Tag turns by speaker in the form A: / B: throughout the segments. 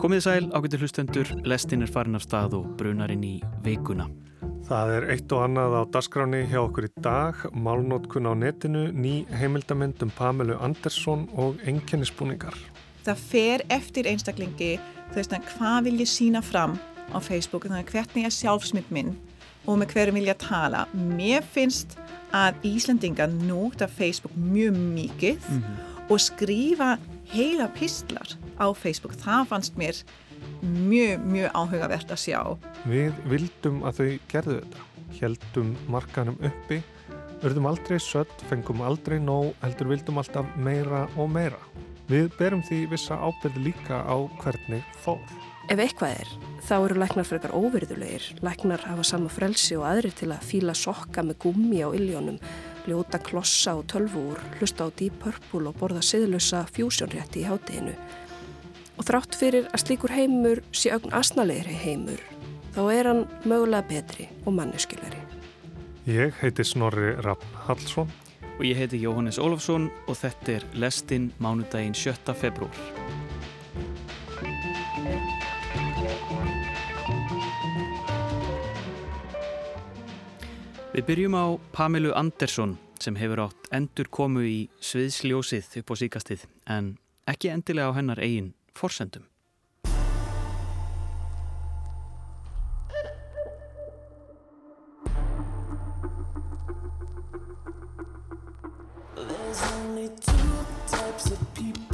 A: Komið sæl ágættir hlustendur, lestin er farin af stað og brunarinn í veikuna.
B: Það er eitt og annað á dasgráni hjá okkur í dag, málnótkun á netinu, ný heimildamend um Pamelu Andersson og enkennisbúningar.
C: Það fer eftir einstaklingi þess að hvað vil ég sína fram á Facebook, þannig að hvernig er sjálfsmynd minn og með hverju vil ég tala. Mér finnst að Íslandingar nota Facebook mjög mikið mm -hmm. og skrifa heila pistlar á Facebook. Það fannst mér mjög, mjög áhugavert að sjá.
B: Við vildum að þau gerðu þetta. Heldum markanum uppi, örðum aldrei sött, fengum aldrei nóg, heldur vildum alltaf meira og meira. Við berum því vissa ábyrð líka á hvernig fór.
D: Ef eitthvað er, þá eru læknar frekar óverðulegir. Læknar hafa sama frelsi og aðri til að fíla sokka með gummi á illjónum, ljóta klossa og tölvúr, hlusta á Deep Purple og borða siðlösa fjúsjónrétti í hátteginu. Og þrátt fyrir að slíkur heimur sé ögn asnalegri heimur, þá er hann mögulega betri og manneskilari.
B: Ég heiti Snorri Rapp Hallsson.
A: Og ég heiti Jóhannes Ólafsson og þetta er Lestinn mánudaginn 7. februar. Við byrjum á Pamilu Andersson sem hefur átt endur komu í sviðsljósið upp á síkastið en ekki endilega á hennar eigin forsendum.
B: There's only two types of people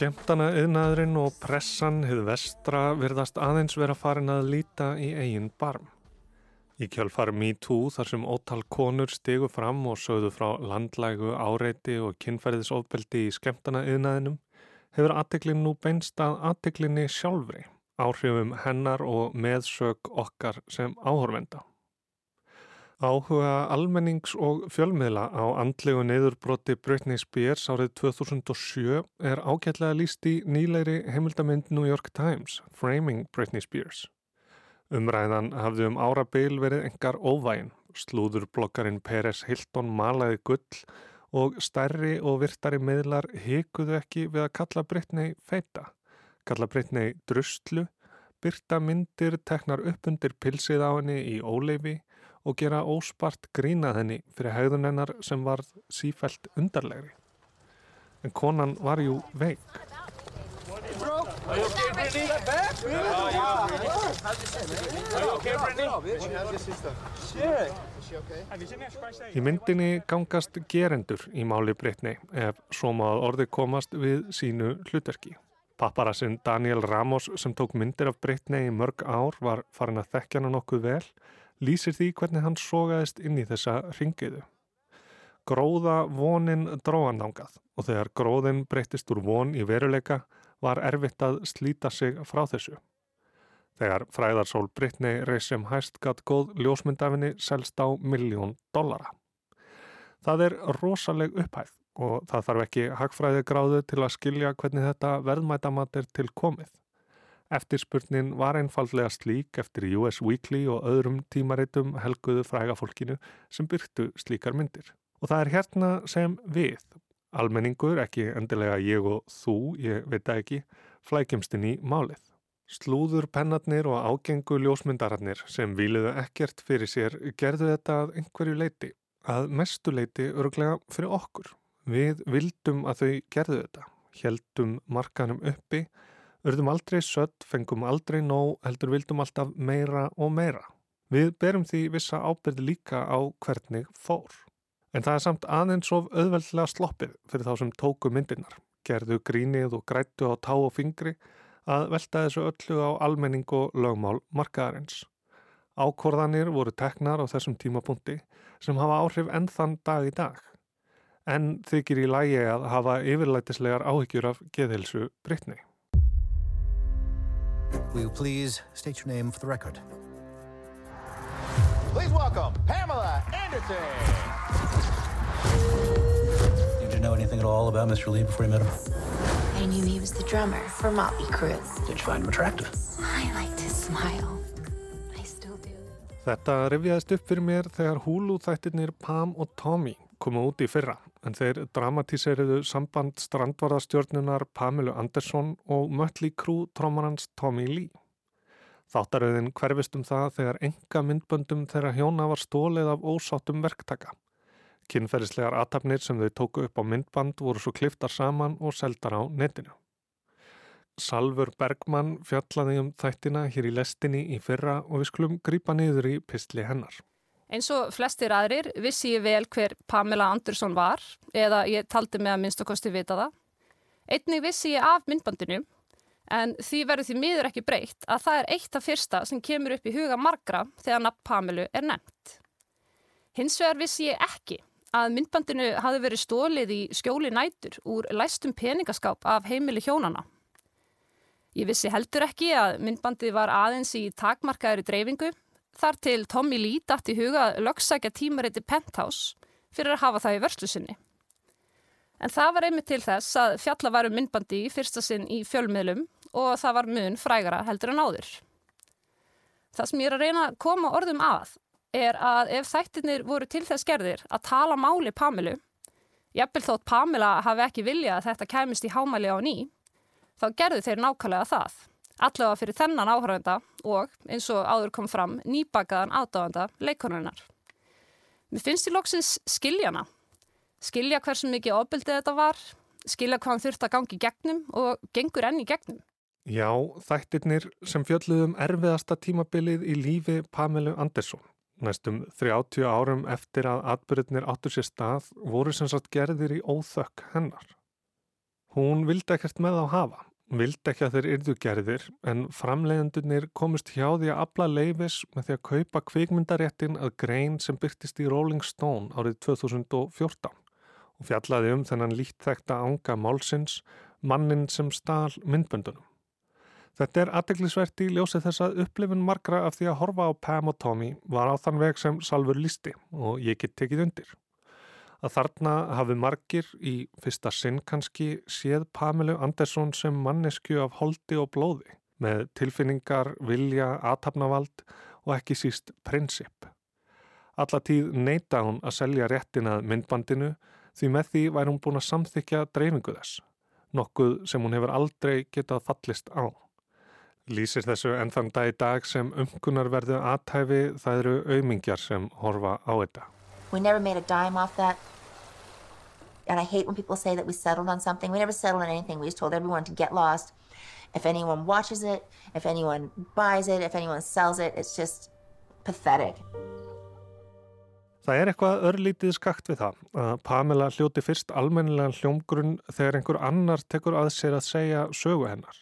B: Skemtana yðnaðurinn og pressan hefur vestra virðast aðeins vera farin að líta í eigin barm. Í kjálfar MeToo þar sem ótal konur stegu fram og sögðu frá landlægu, áreiti og kynferðisofbeldi í skemtana yðnaðinum hefur aðteklinn nú beinst að aðteklinni sjálfri, áhrifum hennar og meðsög okkar sem áhorvenda. Áhuga almennings og fjölmiðla á andlegu neyðurbroti Britney Spears árið 2007 er ágætlega líst í nýleiri heimildamind New York Times, Framing Britney Spears. Umræðan hafði um árabil verið engar óvægin, slúðurblokkarinn Peres Hilton malaði gull og stærri og virtari miðlar hikuðu ekki við að kalla Britney feita, kalla Britney drustlu, byrta myndir teknar upp undir pilsið á henni í óleifi og gera óspart grínað henni fyrir hægðun hennar sem var sífælt undarlegri. En konan var jú veik. Í myndinni gangast gerendur í máli Brittany ef svo maður orði komast við sínu hlutverki. Papparassinn Daniel Ramos sem tók myndir af Brittany í mörg ár var farin að þekkja hann nokkuð vel lýsir því hvernig hann sogaðist inn í þessa ringiðu. Gróða vonin dróðandangað og þegar gróðin breytist úr von í veruleika var erfitt að slíta sig frá þessu. Þegar fræðarsól Brittany reysum hæst gatt góð ljósmyndafinni selst á miljón dollara. Það er rosaleg upphæð og það þarf ekki hagfræði gráðu til að skilja hvernig þetta verðmætamat er til komið. Eftirspurnin var einfallega slík eftir US Weekly og öðrum tímaritum helguðu frægafólkinu sem byrtu slíkar myndir. Og það er hérna sem við, almenningur, ekki endilega ég og þú, ég veit ekki, flækjumstinn í málið. Slúður pennarnir og ágengu ljósmyndararnir sem výliðu ekkert fyrir sér gerðu þetta að einhverju leiti, að mestu leiti örglega fyrir okkur. Við vildum að þau gerðu þetta, heldum markanum uppi, Örðum aldrei sött, fengum aldrei nóg, heldur vildum alltaf meira og meira. Við berum því vissa ábyrði líka á hvernig fór. En það er samt aðeins of auðveldlega sloppið fyrir þá sem tóku myndirnar, gerðu grínið og grættu á tá og fingri að velta þessu öllu á almenning og lögmál markaðarins. Ákorðanir voru teknar á þessum tímapunkti sem hafa áhrif ennþann dag í dag. En þykir í lægi að hafa yfirlætislegar áhyggjur af geðhelsu Brittany.
E: Will you please state your name for the record?
F: Please welcome Pamela Anderson.
E: Did you know anything at all about Mr. Lee before you met him?
G: I knew he was the drummer for Motley Crue.
E: Did you find him attractive?
G: I liked his smile. I still do.
B: Þetta revjaðist upp fyrir mér þegar Hulu þættirnir Pam og Tommy komu út í fyrra en þeir dramatíseriðu samband strandvarðastjórnunar Pamilu Andersson og Mötli Krú trómarans Tommy Lee. Þáttaröðin hverfist um það þegar enga myndböndum þeirra hjóna var stólið af ósáttum verktaka. Kinnferðislegar aðtapnir sem þau tóku upp á myndband voru svo kliftar saman og seldar á netinu. Salfur Bergmann fjallaði um þættina hér í lestinni í fyrra og við skulum grýpa niður í pistli hennar.
G: Eins og flestir aðrir vissi ég vel hver Pamela Andersson var eða ég taldi mig að minnst og kosti vita það. Einnig vissi ég af myndbandinu en því verður því miður ekki breytt að það er eitt af fyrsta sem kemur upp í huga margra þegar nafn Pamelu er nefnt. Hins vegar vissi ég ekki að myndbandinu hafi verið stólið í skjóli nætur úr læstum peningaskáp af heimili hjónana. Ég vissi heldur ekki að myndbandið var aðeins í takmarkaðri dreifingu þar til Tommy Lee dætt í huga lögsækja tímariti Penthouse fyrir að hafa það í vörslu sinni. En það var einmitt til þess að fjalla varu myndbandi í fyrsta sinn í fjölmiðlum og það var mun frægara heldur en áður. Það sem ég er að reyna að koma orðum að er að ef þættirnir voru til þess gerðir að tala máli Pamilu, jafnvel þótt Pamela hafi ekki vilja að þetta kemist í hámæli á nýj, þá gerðu þeir nákvæmlega það. Allavega fyrir þennan áhörðanda og, eins og áður kom fram, nýbakaðan aðdáðanda leikonurinnar. Mér finnst í loksins skiljana. Skilja hversu mikið ofbildið þetta var, skilja hvað hann þurft að gangi gegnum og gengur enn í gegnum.
B: Já, þættirnir sem fjöldluðum erfiðasta tímabilið í lífi Pamelu Andersson. Næstum 30 árum eftir að atbyrðinir áttur sér stað voru sem sagt gerðir í óþökk hennar. Hún vildi ekkert með á hafa vildi ekki að þeir yrðu gerðir en framleiðendunir komist hjá því að abla leifis með því að kaupa kvikmyndaréttin að grein sem byrtist í Rolling Stone árið 2014 og fjallaði um þennan lítþekta ánga málsins mannin sem stál myndböndunum. Þetta er aðdeglisvert í ljósið þess að upplifin margra af því að horfa á Pam og Tommy var á þann veg sem Salfur listi og ég get tekið undir að þarna hafi margir í fyrsta sinn kannski séð Pamelu Andersson sem mannesku af holdi og blóði með tilfinningar, vilja, aðtapnavald og ekki síst prinsip. Allatíð neyta hún að selja réttinað myndbandinu því með því væri hún búin að samþykja dreifingu þess, nokkuð sem hún hefur aldrei getað fallist á. Lýsir þessu enn þann dag í dag sem umkunar verðu aðtæfi það eru auðmingjar sem horfa á þetta.
H: We never made a dime off that. And I hate when people say that we settled on something. We never settled on anything. We just told everyone to get lost. If anyone watches it, if anyone buys it, if anyone sells it, it's just pathetic.
B: Það er eitthvað örlítið skakt við það að Pamela hljóti fyrst almennilega hljómgrunn þegar einhver annar tekur að sér að segja sögu hennar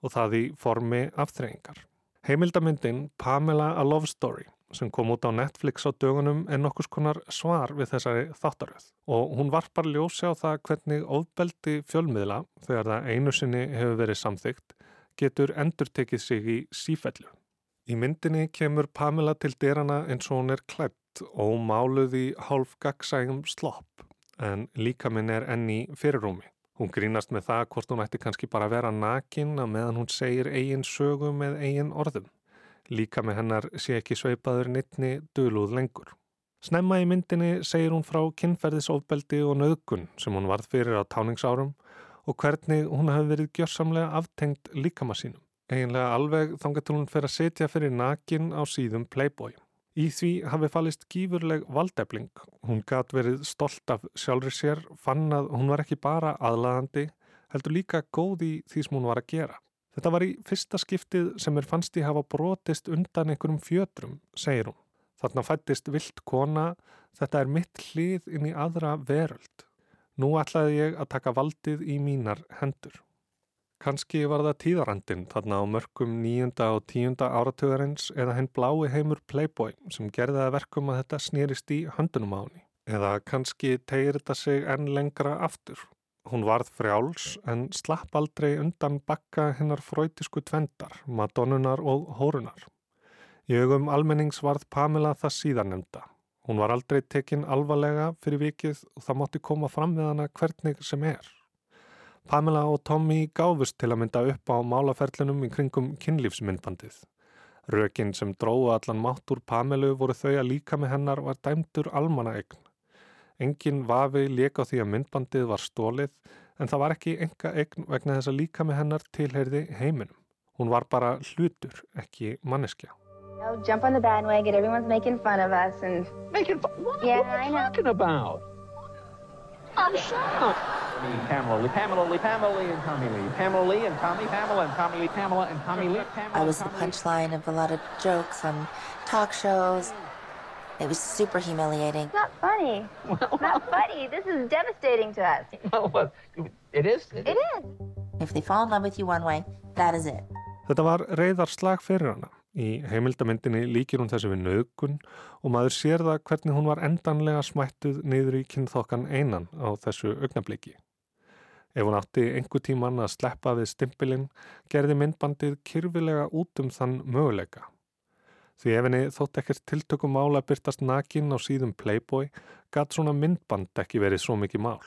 B: og það í formi aftreyingar. Heimildamindin Pamela A Love Story sem kom út á Netflix á dögunum er nokkus konar svar við þessari þáttaröð og hún varpar ljósi á það hvernig ofbeldi fjölmiðla þegar það einu sinni hefur verið samþygt getur endur tekið sig í sífellu. Í myndinni kemur Pamela til dyrana eins og hún er klætt og máluð í hálf gagsægum slopp en líka minn er enni fyrirrúmi. Hún grínast með það hvort hún ætti kannski bara að vera nakin að meðan hún segir eigin sögu með eigin orðum. Líka með hennar sé ekki sveipaður nittni dölúð lengur. Snemma í myndinni segir hún frá kynferðisofbeldi og nöðgun sem hún varð fyrir á táningsárum og hvernig hún hafi verið gjörsamlega aftengt líkama sínum. Eginlega alveg þangar til hún fer að setja fyrir nakin á síðum Playboy. Í því hafi fallist gífurleg valdefling. Hún gæt verið stolt af sjálfur sér, fann að hún var ekki bara aðlaðandi, heldur líka góð í því sem hún var að gera. Þetta var í fyrsta skiptið sem er fannst í hafa brotist undan einhverjum fjötrum, segir hún. Þarna fættist vilt kona, þetta er mitt hlið inn í aðra veröld. Nú ætlaði ég að taka valdið í mínar hendur. Kanski var það tíðarandin þarna á mörgum nýjunda og tíunda áratögarins eða henn blái heimur Playboy sem gerði að verkum að þetta snýrist í höndunum á henni. Eða kannski tegir þetta sig enn lengra aftur Hún varð frjáls en slapp aldrei undan bakka hennar fröytisku tvendar, madonnunar og hórunar. Í augum almennings varð Pamela það síðanemda. Hún var aldrei tekinn alvarlega fyrir vikið og það mótti koma fram við hana hvernig sem er. Pamela og Tommy gáfust til að mynda upp á málaferlinum í kringum kynlífsmyndbandið. Rökin sem dróðu allan mátt úr Pamelu voru þau að líka með hennar var dæmdur almanna eign. Engin vafi leka á því að myndbandið var stólið en það var ekki enga eign vegna þess að líka með hennar tilheyrði heiminum. Hún var bara hlutur, ekki manneskja.
I: know, jump on the bandwagon. Everyone's making fun of us, and
F: Making fun. What,
I: Yeah,
F: what are
I: I
F: you talking about? I'm shocked. Pamela Lee, Pamela Lee, Pamela Lee, and Tommy Lee. Pamela Lee and Tommy, Pamela and Tommy Lee, Pamela and Tommy Lee. Pamela
H: I was the punchline of a lot of jokes on talk shows. It was super humiliating.
I: it's not funny. not funny. This is devastating to us.
F: Well? It is?
I: It is.
H: If they fall in love with you one way, that is it.
B: Þetta var reyðarslag fyrir hana. Í heimildamindinni líkir hún þessi við nögun og maður sér það hvernig hún var endanlega smættuð niður í kynþokkan einan á þessu augnabliki. Ef hún átti einhver tíman að sleppa við stimpilinn gerði myndbandið kyrfilega út um þann möguleika. Því ef henni þótt ekkert tiltökum mál að byrtast nakin á síðum Playboy gatt svona myndband ekki verið svo mikið mál.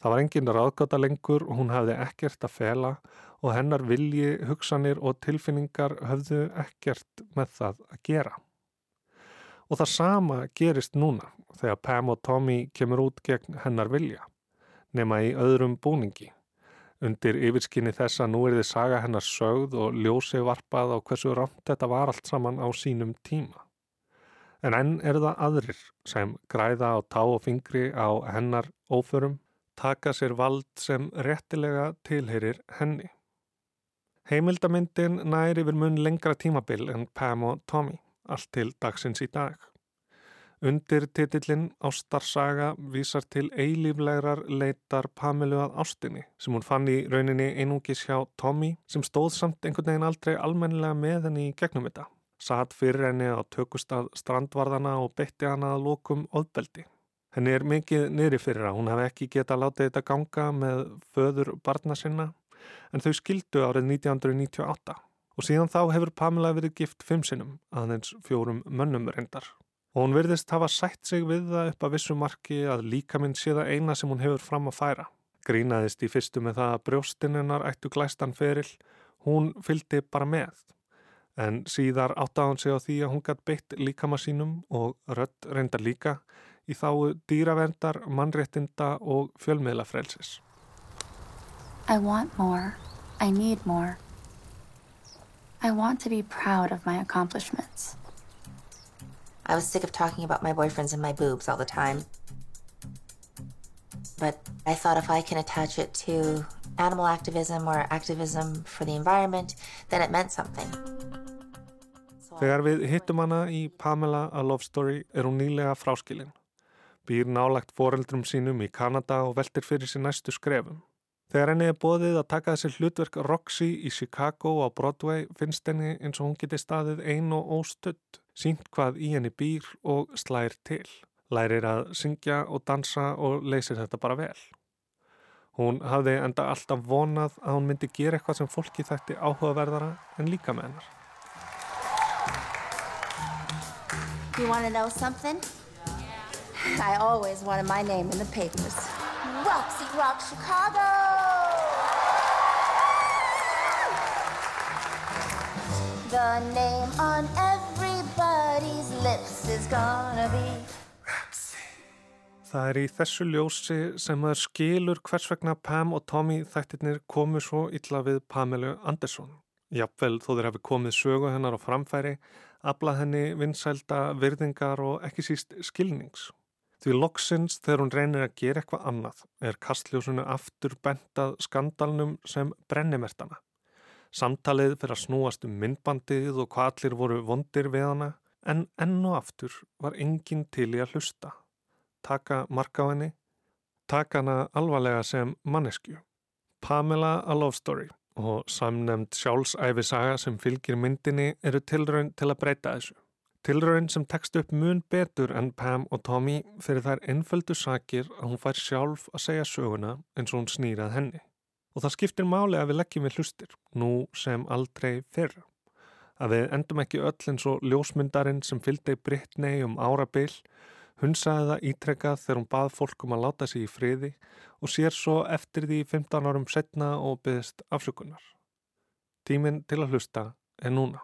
B: Það var engin ráðgáta lengur hún hafði ekkert að fela og hennar vilji, hugsanir og tilfinningar höfðu ekkert með það að gera. Og það sama gerist núna þegar Pam og Tommy kemur út gegn hennar vilja, nema í öðrum búningi. Undir yfirskinni þess að nú er þið saga hennar sögð og ljósi varpað á hversu rámt þetta var allt saman á sínum tíma. En enn er það aðrir sem græða á tá og fingri á hennar óförum, taka sér vald sem réttilega tilheyrir henni. Heimildamyndin nær yfir mun lengra tímabil en Pam og Tommy, allt til dagsins í dag. Undir titillin Ástarsaga vísar til eilíflegrar leitar Pamelu að ástinni sem hún fann í rauninni einungis hjá Tommy sem stóð samt einhvern veginn aldrei almennilega með henni í gegnum þetta. Satt fyrir henni á tökustað strandvarðana og beitti hana að lokum ofbeldi. Henni er mikið niðri fyrir að hún hef ekki geta látið þetta ganga með föður barna sinna en þau skildu árið 1998 og síðan þá hefur Pamela verið gift fimm sinnum aðeins fjórum mönnum reyndar. Og hún verðist hafa sætt sig við það upp að vissu marki að líka minn sé það eina sem hún hefur fram að færa. Grínaðist í fyrstu með það að brjóstinninnar ættu glæstan feril, hún fylgdi bara með. En síðar áttaði hún sig á því að hún gætt beitt líkama sínum og rödd reyndar líka í þáu dýravendar, mannréttinda og fjölmiðlafrelsis.
J: I want more. I need more. I want to be proud of my accomplishments.
H: I was sick of talking about my boyfriends and my boobs all the time. But I thought if I can attach it to animal activism or activism for the environment, then it meant something.
B: Þegar við hittum hana í Pamela A Love Story er hún nýlega fráskilin. Býr nálagt foreldrum sínum í Kanada og veltir fyrir sér næstu skrefum. Þegar henni er bóðið að taka þessi hlutverk Roxy í Chicago á Broadway finnst henni eins og hún geti staðið ein og óstudd, sínt hvað í henni býr og slær til. Lærir að syngja og dansa og leysir þetta bara vel. Hún hafði enda alltaf vonað að hún myndi gera eitthvað sem fólki þætti áhugaverðara en líka með hennar.
H: You want to know something? I always wanted my name in the papers. Roxy Rock Chicago! The name on everybody's lips is gonna be
B: Það er í þessu ljósi sem maður skilur hvers vegna Pam og Tommy þættirnir komu svo illa við Pamelu Andersson. Jafnvel þó þeir hafi komið sögu hennar á framfæri, aflað henni vinsælda, virðingar og ekki síst skilnings. Því loksins þegar hún reynir að gera eitthvað annað er kastljósunu aftur bentað skandalnum sem brennimertana. Samtalið fyrir að snúast um myndbandið og hvað allir voru vondir við hana en enn og aftur var enginn til í að hlusta taka marka á henni, taka hana alvarlega sem mannesku. Pamela A Love Story og samnemnd sjálfsæfisaga sem fylgir myndinni eru tilraun til að breyta þessu. Tilraun sem tekst upp mun betur en Pam og Tommy fyrir þær einföldu sakir að hún fær sjálf að segja söguna eins og hún snýrað henni. Og það skiptir máli að við leggjum við hlustir, nú sem aldrei fyrra. Að við endum ekki öll eins og ljósmyndarinn sem fylgdi Britney um árabil Hún sagði það ítrekkað þegar hún bað fólk um að láta sig í friði og sér svo eftir því 15 árum setna og byggðist afsökunar. Tíminn til að hlusta er núna.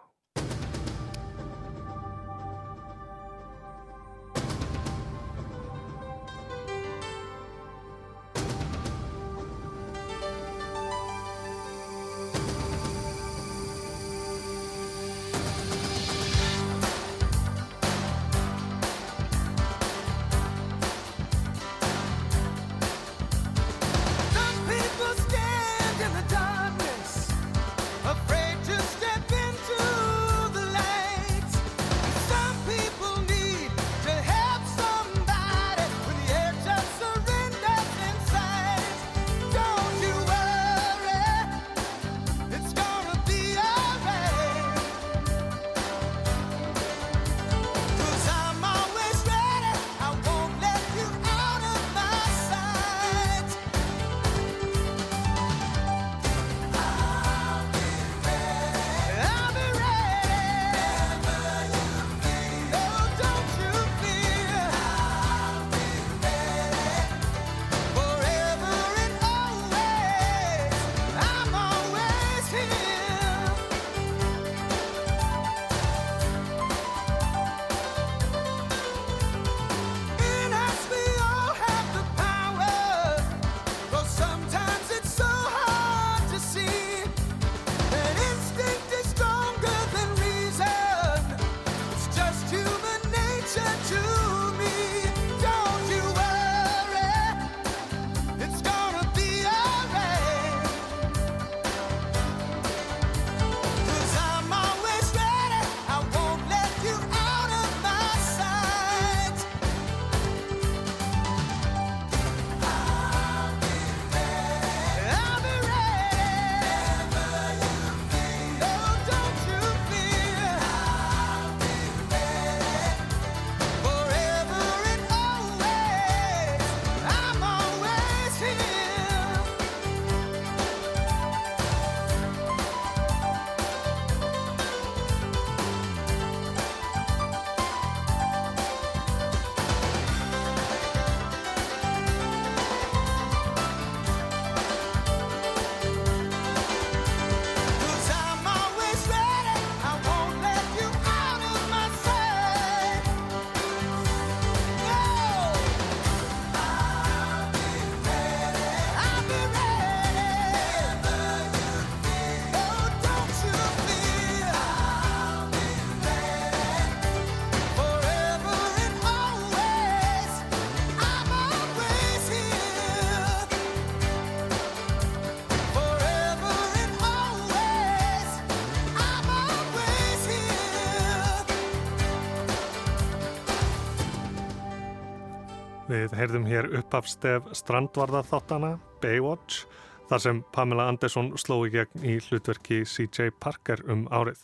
B: Við heyrðum hér uppafstef strandvarða þáttana, Baywatch, þar sem Pamela Anderson sló í gegn í hlutverki CJ Parker um árið.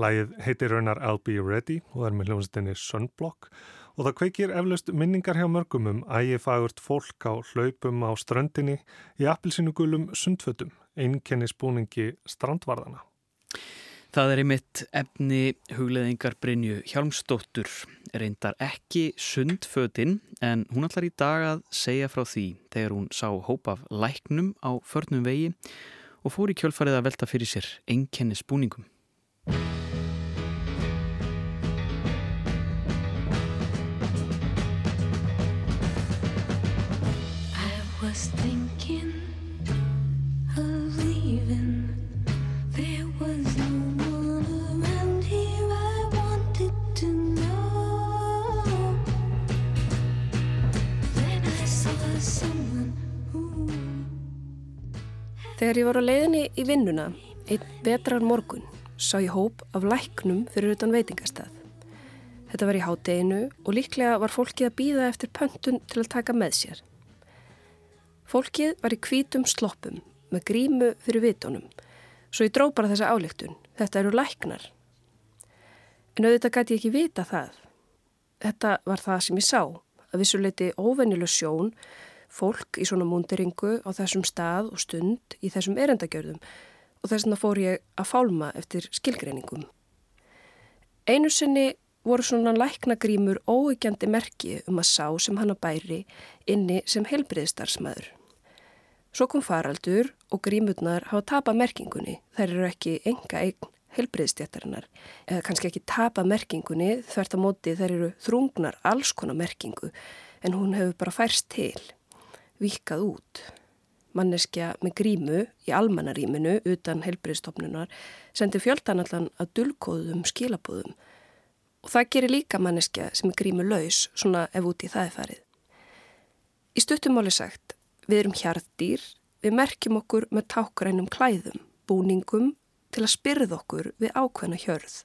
B: Lægið heitir raunar I'll Be Ready og er með hljómsdeinni Sunblock og það kveikir eflaust minningar hjá mörgum um ægifagurt fólk á hlaupum á ströndinni í appilsínugulum sundfötum, einnkennisbúningi strandvarðana.
A: Það er einmitt efni hugleðingar Brynju Hjálmsdóttur, reyndar ekki sundfötinn en hún ætlar í dag að segja frá því þegar hún sá hóp af læknum á förnum vegi og fór í kjölfarið að velta fyrir sér einkennisbúningum.
D: Þegar ég var á leiðinni í vinnuna, einn vetrar morgun, sá ég hóp af læknum fyrir utan veitingastað. Þetta var í hátteginu og líklega var fólkið að býða eftir pöntun til að taka með sér. Fólkið var í kvítum sloppum með grímu fyrir vitónum, svo ég dró bara þessa áleiktun. Þetta eru læknar. En auðvitað gæti ég ekki vita það. Þetta var það sem ég sá, að vissuleiti óvennileg sjón fólk í svona múndiringu á þessum stað og stund í þessum erendagjörðum og þess vegna fór ég að fálma eftir skilgreiningum. Einu sinni voru svona læknagrímur óegjandi merki um að sá sem hann að bæri inni sem helbriðstarfsmæður. Svo kom faraldur og grímurnar hafa tapað merkingunni, þær eru ekki enga eign helbriðstjættarinnar eða kannski ekki tapað merkingunni þvert á móti þær eru þrungnar alls konar merkingu en hún hefur bara færst til vikað út. Manneskja með grímu í almannaríminu utan heilbriðstofnunar sendir fjöldanallan að dulkóðum skilabóðum og það gerir líka manneskja sem er grímu laus svona ef út í það er farið. Í stuttumáli sagt, við erum hjartdýr, við merkjum okkur með tákrænum klæðum, búningum til að spyrða okkur við ákveðna hjörð.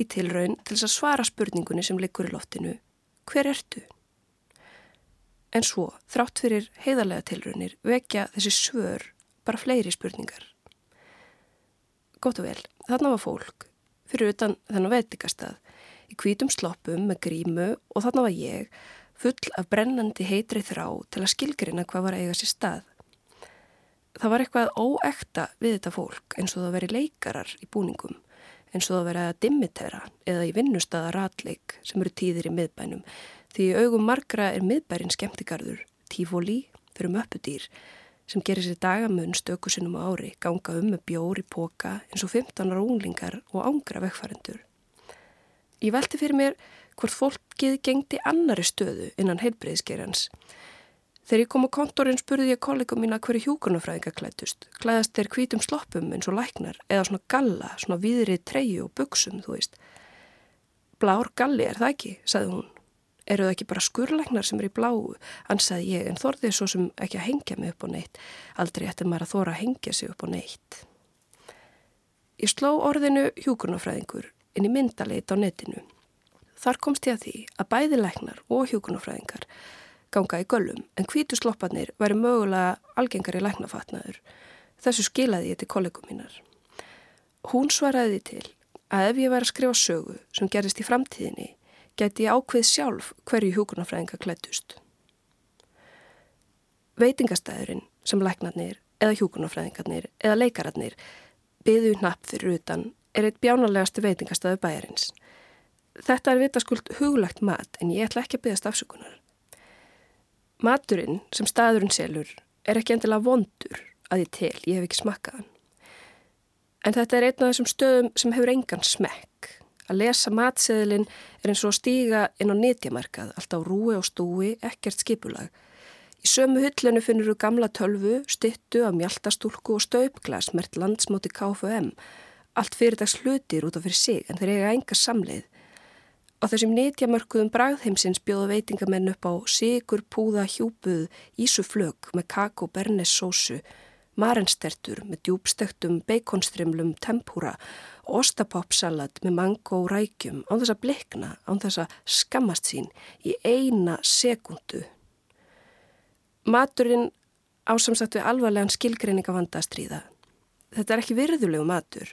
D: Í tilraun til þess að svara spurningunni sem liggur í loftinu, hver ertu? En svo, þrátt fyrir heiðarlega tilraunir, vekja þessi svör bara fleiri spurningar. Gótt og vel, þarna var fólk, fyrir utan þennan veitikastað, í kvítum sloppum með grímu og þarna var ég, full af brennandi heitri þrá til að skilgrina hvað var að eiga sér stað. Það var eitthvað óekta við þetta fólk eins og það veri leikarar í búningum, eins og það veri að dimmitera eða í vinnustada ratleik sem eru tíðir í miðbænum, Því augum margra er miðbærin skemmtigarður, tífóli fyrir möppudýr sem gerir sér dagamun stökusinnum á ári, ganga um með bjóri póka eins og 15 unglingar og ángra vekkfærendur. Ég velti fyrir mér hvort fólkið gengdi annari stöðu innan heilbreyðsgerjans. Þegar ég kom á kontorinn spurði ég kollegum mína hverju hjúkurnafræðinga klætust. Klæðast þeir hvítum sloppum eins og læknar eða svona galla, svona viðri treyu og buksum, þú veist. Blár galli er það ekki, sagði hún eru það ekki bara skurlegnar sem er í bláu, ansaði ég, en þorðið svo sem ekki að hengja mig upp á neitt. Aldrei ætti maður að þóra að hengja sig upp á neitt. Ég sló orðinu hjúkurnafræðingur inn í myndaleit á netinu. Þar komst ég að því að bæði læknar og hjúkurnafræðingar ganga í göllum, en hvítu slopparnir væri mögulega algengar í læknafatnaður. Þessu skilaði ég til kollegum mínar. Hún svaraði til að ef ég væri að skrifa sögu sem gerist í framtíðinni geti ákveð sjálf hverju hjókunarfræðinga klættust. Veitingastæðurinn sem læknarnir eða hjókunarfræðingarnir eða leikararnir byðu hnapp fyrir utan er eitt bjánalegasti veitingastæðu bæjarins. Þetta er vitaskult huglagt mat en ég ætla ekki að byggast afsökunar. Maturinn sem staðurinn selur er ekki endilega vondur að ég tel, ég hef ekki smakkaðan. En þetta er einn af þessum stöðum sem hefur engan smekk Að lesa matseðilinn er eins og að stíga inn á netjamarkað, alltaf rúi og stúi, ekkert skipulag. Í sömu hyllinu finnur þú gamla tölvu, stittu af mjaltastúlku og staupglas mert landsmóti KFM. Allt fyrirdags hlutir út af fyrir sig en þeir eiga enga samleið. Á þessum netjamörkuðum bragðheimsins bjóða veitingamenn upp á sigur, púða, hjúpuð, ísuflög með kakó, bernes, sósu, marenstertur með djúbstektum beikonstrimlum tempúra og ostapopsalat með mango og rækjum án þess að blikna, án þess að skammast sín í eina sekundu. Maturinn ásamsagt við alvarlegan skilgreininga vandastríða. Þetta er ekki virðulegu matur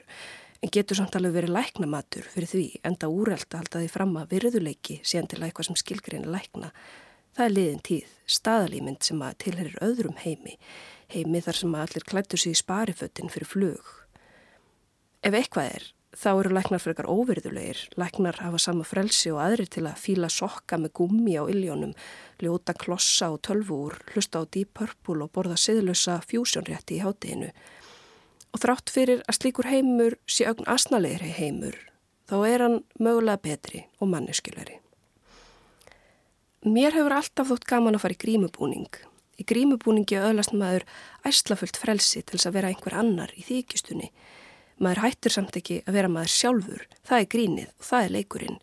D: en getur samt alveg verið lækna matur fyrir því enda úreld að halda því fram að virðuleiki síðan til eitthvað sem skilgreina lækna. Það er liðin tíð, staðalýmynd sem að tilherir öðrum heimi heimi þar sem allir klættu sig í spariföttin fyrir flug. Ef eitthvað er, þá eru læknar fyrir eitthvað óverðulegir. Læknar hafa sama frelsi og aðrir til að fíla sokka með gummi á illjónum, ljóta klossa og tölvúr, hlusta á Deep Purple og borða siðlösa fjúsjónrétti í hátteginu. Og þrátt fyrir að slíkur heimur sé ögn asnalegri heimur, þá er hann mögulega betri og manneskjulegri. Mér hefur alltaf þótt gaman að fara í grímubúning Í grímubúningi öðlast maður æslafullt frelsi til þess að vera einhver annar í þykjustunni. Maður hættir samt ekki að vera maður sjálfur, það er grínið og það er leikurinn.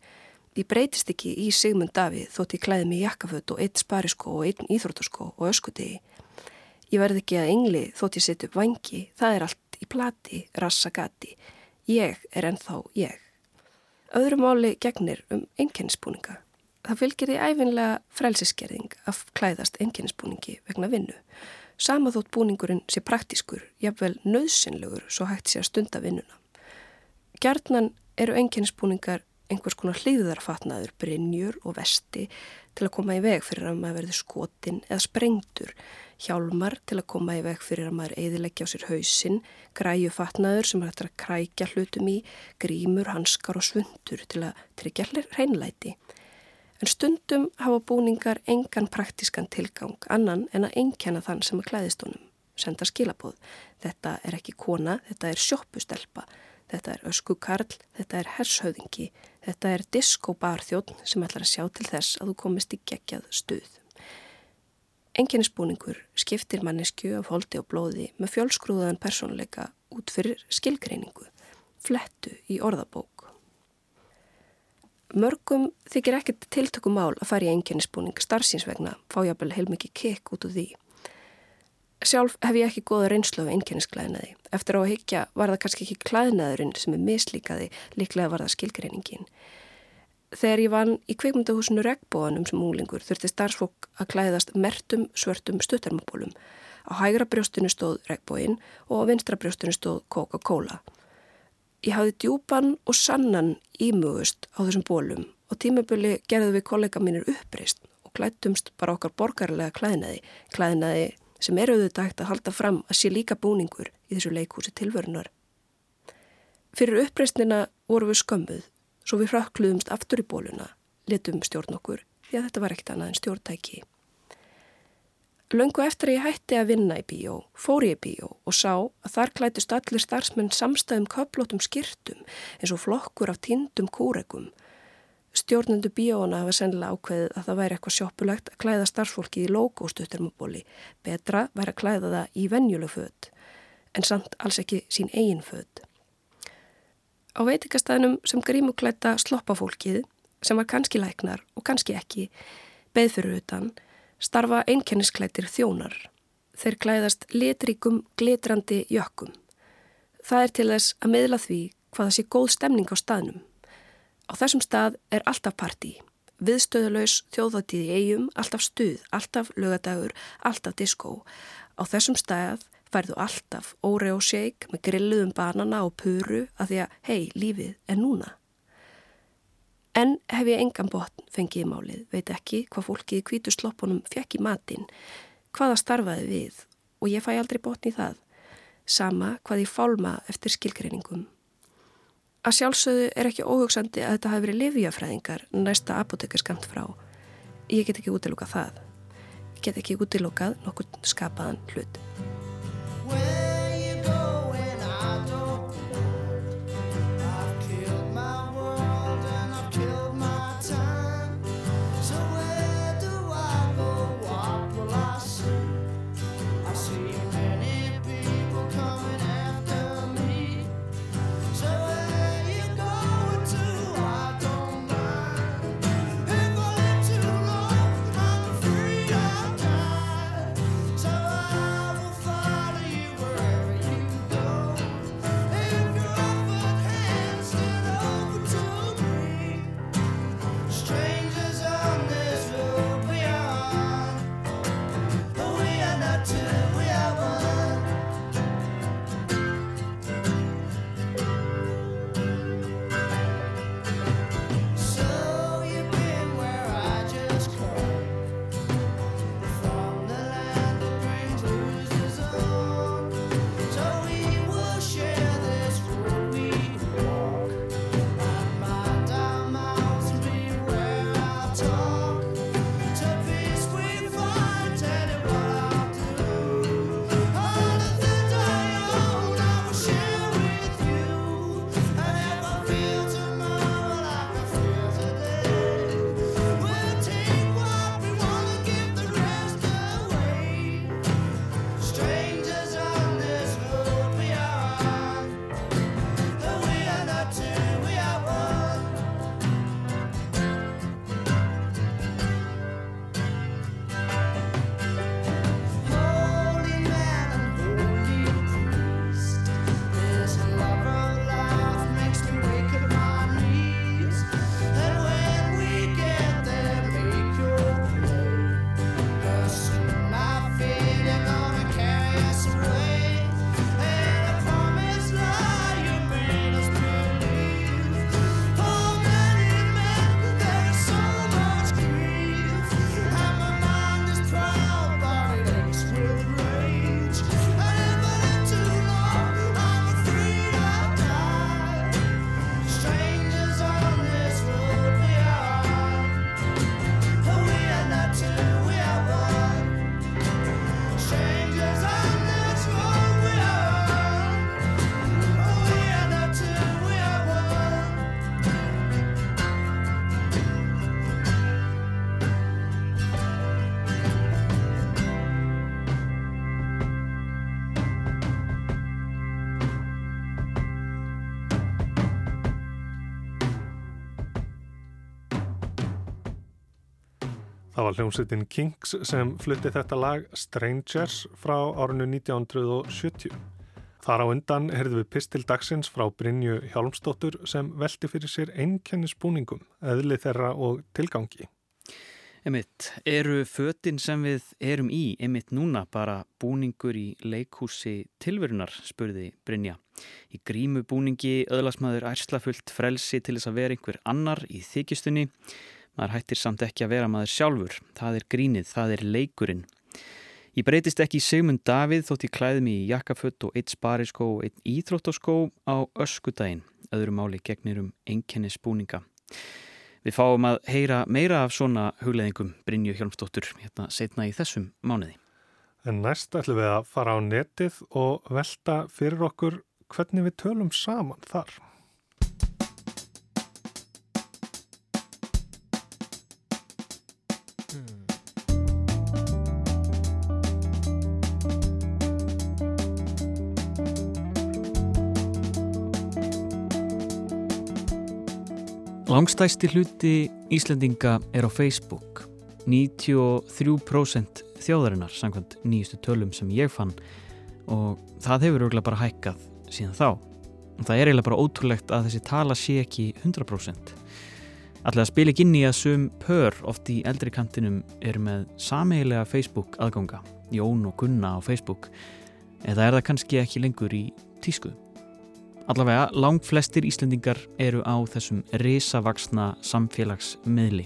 D: Ég breytist ekki í Sigmund Davíð þótt ég klæði mig jakkaföld og eitt sparisko og einn íþróttasko og öskutegi. Ég verð ekki að engli þótt ég setja upp vangi, það er allt í plati, rassagati. Ég er ennþá ég. Öðru máli gegnir um einkennisbúninga. Það fylgir því æfinlega frelsiskerðing að klæðast enginnisbúningi vegna vinnu. Sama þótt búningurinn sé praktískur, jafnvel nöðsynlegur svo hægt sé að stunda vinnuna. Gjarnan eru enginnisbúningar einhvers konar hlýðarfatnaður, brinjur og vesti til að koma í veg fyrir að maður verði skotin eða sprengtur, hjálmar til að koma í veg fyrir að maður eðileggja á sér hausin, græjufatnaður sem er hægt að krækja hlutum í, grímur, hanskar og svundur til að tryggja hreinlæti. En stundum hafa búningar engan praktískan tilgang annan en að enkjana þann sem að klæðist honum. Senda skilabóð. Þetta er ekki kona, þetta er sjóppustelpa. Þetta er öskukarl, þetta er hershauðingi. Þetta er diskóbarþjóðn sem ætlar að sjá til þess að þú komist í gegjað stuð. Enginnisbúningur skiptir mannesku af holdi og blóði með fjölskrúðan personleika út fyrir skilgreiningu. Flettu í orðabók. Mörgum þykir ekkert tiltökum mál að fara í enginnisbúning starfsins vegna, fá ég að bel heilmikið kekk út úr því. Sjálf hef ég ekki goða reynslu af enginnisklæðinaði. Eftir á að higgja var það kannski ekki klæðinaðurinn sem er mislíkaði, líklega var það skilgreiningin. Þegar ég vann í kveikmyndahúsinu regnbóðanum sem úlingur þurfti starfsfólk að klæðast mertum svörtum stuttarmabólum. Á hægra brjóstinu stóð regnbóin og á vinstra brjóstinu stóð Coca-Cola. Ég hafði djúpan og sannan ímugust á þessum bólum og tímabili gerðu við kollega mínir uppreist og klættumst bara okkar borgarlega klæðnaði, klæðnaði sem er auðvitað að halda fram að sé líka búningur í þessu leikúsi tilvörunar. Fyrir uppreistnina voru við skömmuð, svo við hrakkluðumst aftur í bóluna, letum stjórn okkur því að þetta var ekkert annað en stjórntæki. Laungu eftir að ég hætti að vinna í bíó, fór ég í bíó og sá að þar klætist allir starfsmenn samstæðum köplótum skirtum eins og flokkur af tindum kúregum. Stjórnendu bíóna hafa sennilega ákveðið að það væri eitthvað sjoppulegt að klæða starfsfólki í logóstuttermabóli. Betra væri að klæða það í venjuleg född, en samt alls ekki sín eigin född. Á veitikastæðinum sem grímuklæta sloppafólkið, sem var kannski læknar og kannski ekki, beð fyrir utan, starfa einkennisklættir þjónar. Þeir klæðast litríkum, glitrandi jökkum. Það er til þess að miðla því hvaða sé góð stemning á staðnum. Á þessum stað er alltaf partí. Viðstöðulegs þjóðatíð í eigum, alltaf stuð, alltaf lögadagur, alltaf diskó. Á þessum stað færðu alltaf óre og shake með grilluðum banana og puru að því að hei, lífið er núna. En hef ég engan botn fengið í málið, veit ekki hvað fólkið í kvítu sloppunum fekk í matinn, hvaða starfaði við og ég fæ aldrei botn í það. Sama hvað ég fálma eftir skilgreiningum. Að sjálfsögðu er ekki óhugsandi að þetta hafi verið livjafræðingar næsta apotekarskamt frá. Ég get ekki útilokað það. Ég get ekki útilokað nokkur skapaðan hlut.
B: Hljómsveitin Kings sem flutti þetta lag Strangers frá árinu 1970. Þar á undan heyrðu við pistil dagsins frá Brynju Hjálmstóttur sem velti fyrir sér einkennisbúningum, eðli þeirra og tilgangi.
A: Emitt, eru föttin sem við erum í, emitt núna bara búningur í leikhúsi tilverunar, spurði Brynja. Í grímu búningi öðlasmaður ærslafullt frelsi til þess að vera einhver annar í þykistunni Maður hættir samt ekki að vera maður sjálfur. Það er grínið, það er leikurinn. Ég breytist ekki í Sigmund Davíð þótt ég klæði mig í jakkafött og eitt spariskó og eitt íþróttaskó á öskudaginn. Öðru máli gegnir um enkenni spúninga. Við fáum að heyra meira af svona hugleðingum Brynju Hjálmsdóttur hérna setna í þessum mánuði.
B: En næst ætlum við að fara á netið og velta fyrir okkur hvernig við tölum saman þar.
A: Langstæsti hluti Íslandinga er á Facebook. 93% þjóðarinnar samkvæmt nýjustu tölum sem ég fann og það hefur örgulega bara hækkað síðan þá. Og það er eiginlega bara ótrúlegt að þessi tala sé ekki 100%. Alltaf að spila ekki inn í að sum pör oft í eldri kantinum er með sameigilega Facebook aðganga, Jón og Gunna á Facebook, eða er það kannski ekki lengur í tískuð. Allavega, langt flestir Íslendingar eru á þessum risavaksna samfélagsmiðli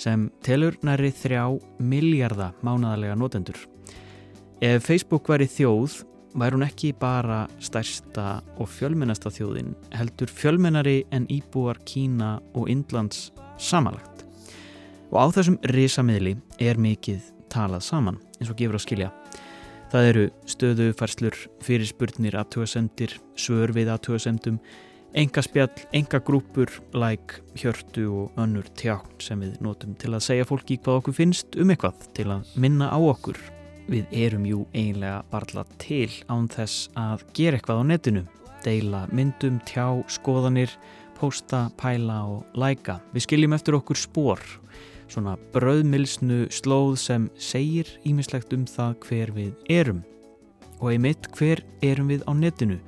A: sem telur næri þrjá miljarda mánadalega notendur. Ef Facebook væri þjóð, væri hún ekki bara stærsta og fjölmennasta þjóðin, heldur fjölmennari en íbúar Kína og Indlands samanlagt. Og á þessum risamiðli er mikið talað saman, eins og gefur að skilja. Það eru stöðufærslur, fyrirspurnir, aðtöðasendir, svör við aðtöðasendum, enga spjall, enga grúpur, like, hjörtu og önnur tjákn sem við notum til að segja fólki hvað okkur finnst um eitthvað til að minna á okkur. Við erum jú einlega varla til án þess að gera eitthvað á netinu, deila myndum, tjá, skoðanir, posta, pæla og læka. Við skiljum eftir okkur spór svona brauðmilsnu slóð sem segir ímislegt um það hver við erum. Og einmitt hver erum við á netinu?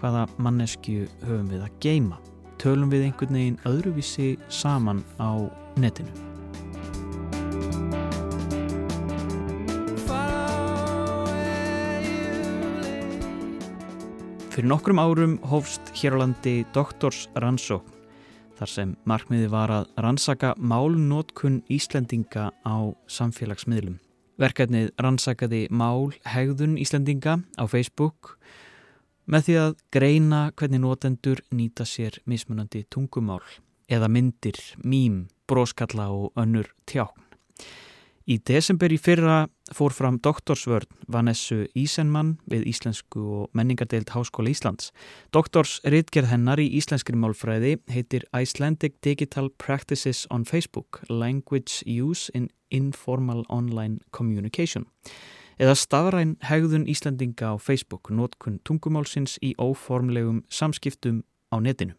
A: Hvaða mannesku höfum við að geima tölum við einhvern veginn öðruvísi saman á netinu? Fyrir nokkrum árum hófst hér á landi doktorsrannsókn þar sem markmiði var að rannsaka málnótkun Íslendinga á samfélagsmiðlum. Verkefnið rannsakaði mál hegðun Íslendinga á Facebook með því að greina hvernig nótendur nýta sér mismunandi tungumál eða myndir, mím, bróskalla og önnur tjákn. Í desember í fyrra fór fram doktorsvörn Vanessu Ísenmann við Íslensku og menningadeild Háskóla Íslands. Doktorsritgerð hennar í íslenskri málfræði heitir Icelandic Digital Practices on Facebook Language Use in Informal Online Communication eða stafræn hegðun Íslandinga á Facebook, nótkun tungumálsins í óformlegum samskiptum á netinu.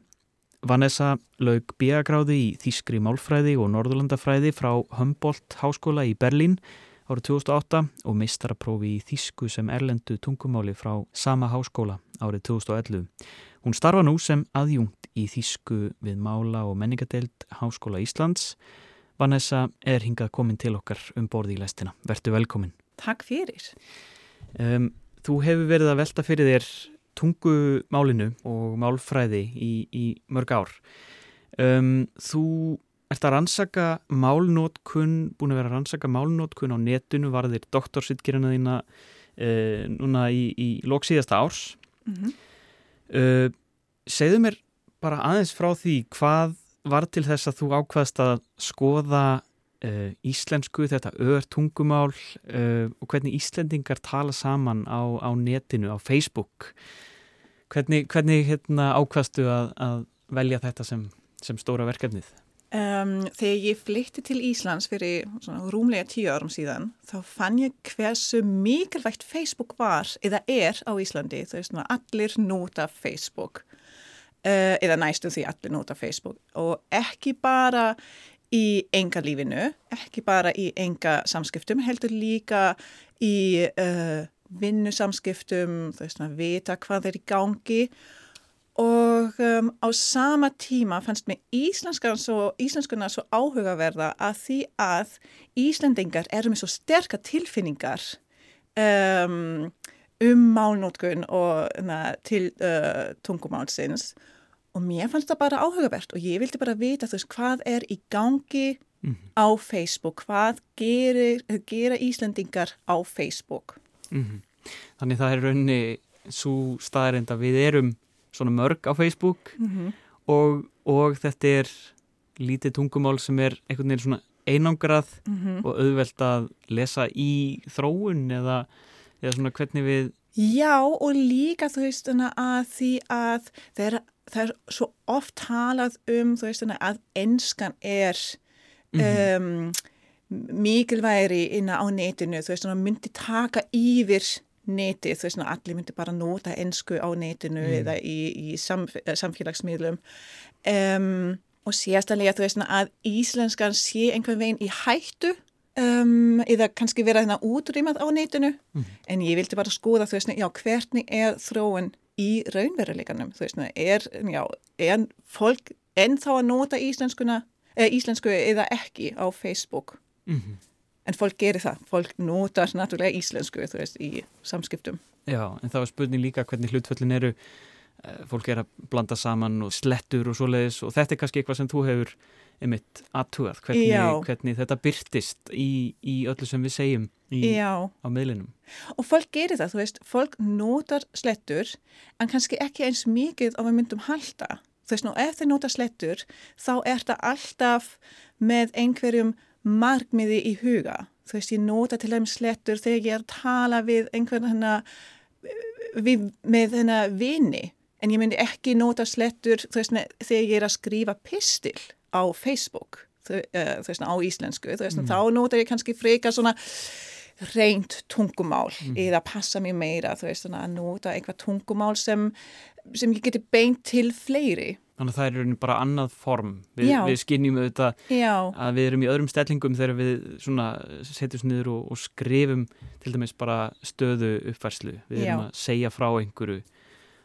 A: Vanessa laug bíagráði í Þískri málfræði og Norðurlandafræði frá Humboldt háskóla í Berlín árið 2008 og mistaraprófi í Þísku sem erlendu tungumáli frá sama háskóla árið 2011. Hún starfa nú sem aðjungt í Þísku við Mála og menningadeild Háskóla Íslands. Vanessa er hingað komin til okkar um borði í lestina. Vertu velkomin.
C: Takk fyrir.
A: Um, þú hefur verið að velta fyrir þér tungumálinu og málfræði í, í mörg ár. Um, þú ert að rannsaka málnótkun, búin að vera að rannsaka málnótkun á netinu, var þér doktorsittgerina þína uh, núna í, í loksíðasta árs. Mm -hmm. uh, segðu mér bara aðeins frá því hvað var til þess að þú ákvaðst að skoða Uh, íslensku, þetta öður tungumál uh, og hvernig Íslendingar tala saman á, á netinu, á Facebook. Hvernig, hvernig hérna, ákvastu að, að velja þetta sem, sem stóra verkefnið?
C: Um, þegar ég flytti til Íslands fyrir svona, rúmlega tíu árum síðan þá fann ég hversu mikilvægt Facebook var eða er á Íslandi. Þú veist maður, allir nota Facebook. Uh, eða næstu því allir nota Facebook. Og ekki bara í enga lífinu, ekki bara í enga samskiptum, heldur líka í uh, vinnusamskiptum, þú veist maður vita hvað er í gangi. Og um, á sama tíma fannst mér íslenskuna svo áhugaverða að því að Íslendingar eru með svo sterka tilfinningar um, um málnótkun og na, til uh, tungumálsins. og mér fannst það bara áhugavert og ég vildi bara vita þú veist hvað er í gangi mm -hmm. á Facebook, hvað gerir, gera Íslendingar á Facebook.
A: Mm -hmm. Þannig það er raunni svo staðarind að við erum svona mörg á Facebook mm -hmm. og, og þetta er lítið tungumál sem er einhvern veginn svona einangrað -hmm. og auðvelt að lesa í þróun eða, eða svona hvernig við
C: Já og líka þú veist að því að er, það er svo oft talað um þú veist að enskan er mm -hmm. um, mikilværi inna á netinu þú veist að myndi taka yfir netið, þú veist ná, allir myndi bara nota ennsku á netinu mm. eða í, í samf samfélagsmiðlum um, og sérstaklega þú veist ná, að íslenskan sé einhvern veginn í hættu um, eða kannski vera þennan útrýmað á netinu mm. en ég vildi bara skoða þú veist já, hvernig er þróun í raunveruleikanum, þú veist er, já, er fólk ennþá að nota íslenskuna, eða íslensku eða ekki á Facebook mm -hmm. En fólk gerir það, fólk notar náttúrulega íslensku þú veist í samskiptum.
A: Já, en það var spurning líka hvernig hlutföllin eru, eh, fólk er að blanda saman og slettur og svoleiðis og þetta er kannski eitthvað sem þú hefur einmitt aðtúað, hvernig, hvernig þetta byrtist í, í öllu sem við segjum í, á meðlinum.
C: Og fólk gerir það, þú veist, fólk notar slettur en kannski ekki eins mikið á að myndum halda. Þú veist, nú ef þeir nota slettur þá er það alltaf með einhverjum markmiði í huga. Þú veist, ég nota til þeim slettur þegar ég er að tala við einhvern hennar, við, með hennar vini. En ég myndi ekki nota slettur veist, þegar ég er að skrifa pistil á Facebook, þú, uh, þú veist, á íslensku. Þú veist, mm. þá nota ég kannski freka svona reynd tungumál mm. eða passa mér meira, veist, að nota einhvað tungumál sem, sem ég geti beint til fleiri.
A: Þannig að það er bara annað form. Vi, við skinnjum auðvitað Já. að við erum í öðrum stellingum þegar við setjum niður og, og skrifum til dæmis bara stöðu uppfærslu. Við erum Já. að segja frá einhverju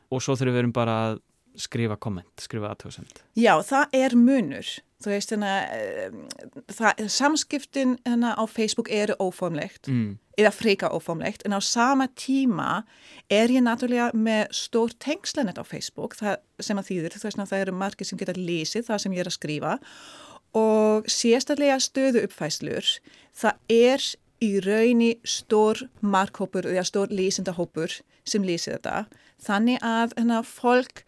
A: og svo þurfum við erum bara að skrifa komment, skrifa aðtöðsend.
C: Já, það er munur. Þú veist, þannig að samskiptin hana, á Facebook eru óformlegt, mm. eða freka óformlegt, en á sama tíma er ég náttúrulega með stór tengslanet á Facebook, það sem að þýður, þú veist, það eru margir sem geta lesið það sem ég er að skrifa og sérstaklega stöðu uppfæslur, það er í raunni stór markhópur eða stór lýsindahópur sem lýsir þetta, þannig að hana, fólk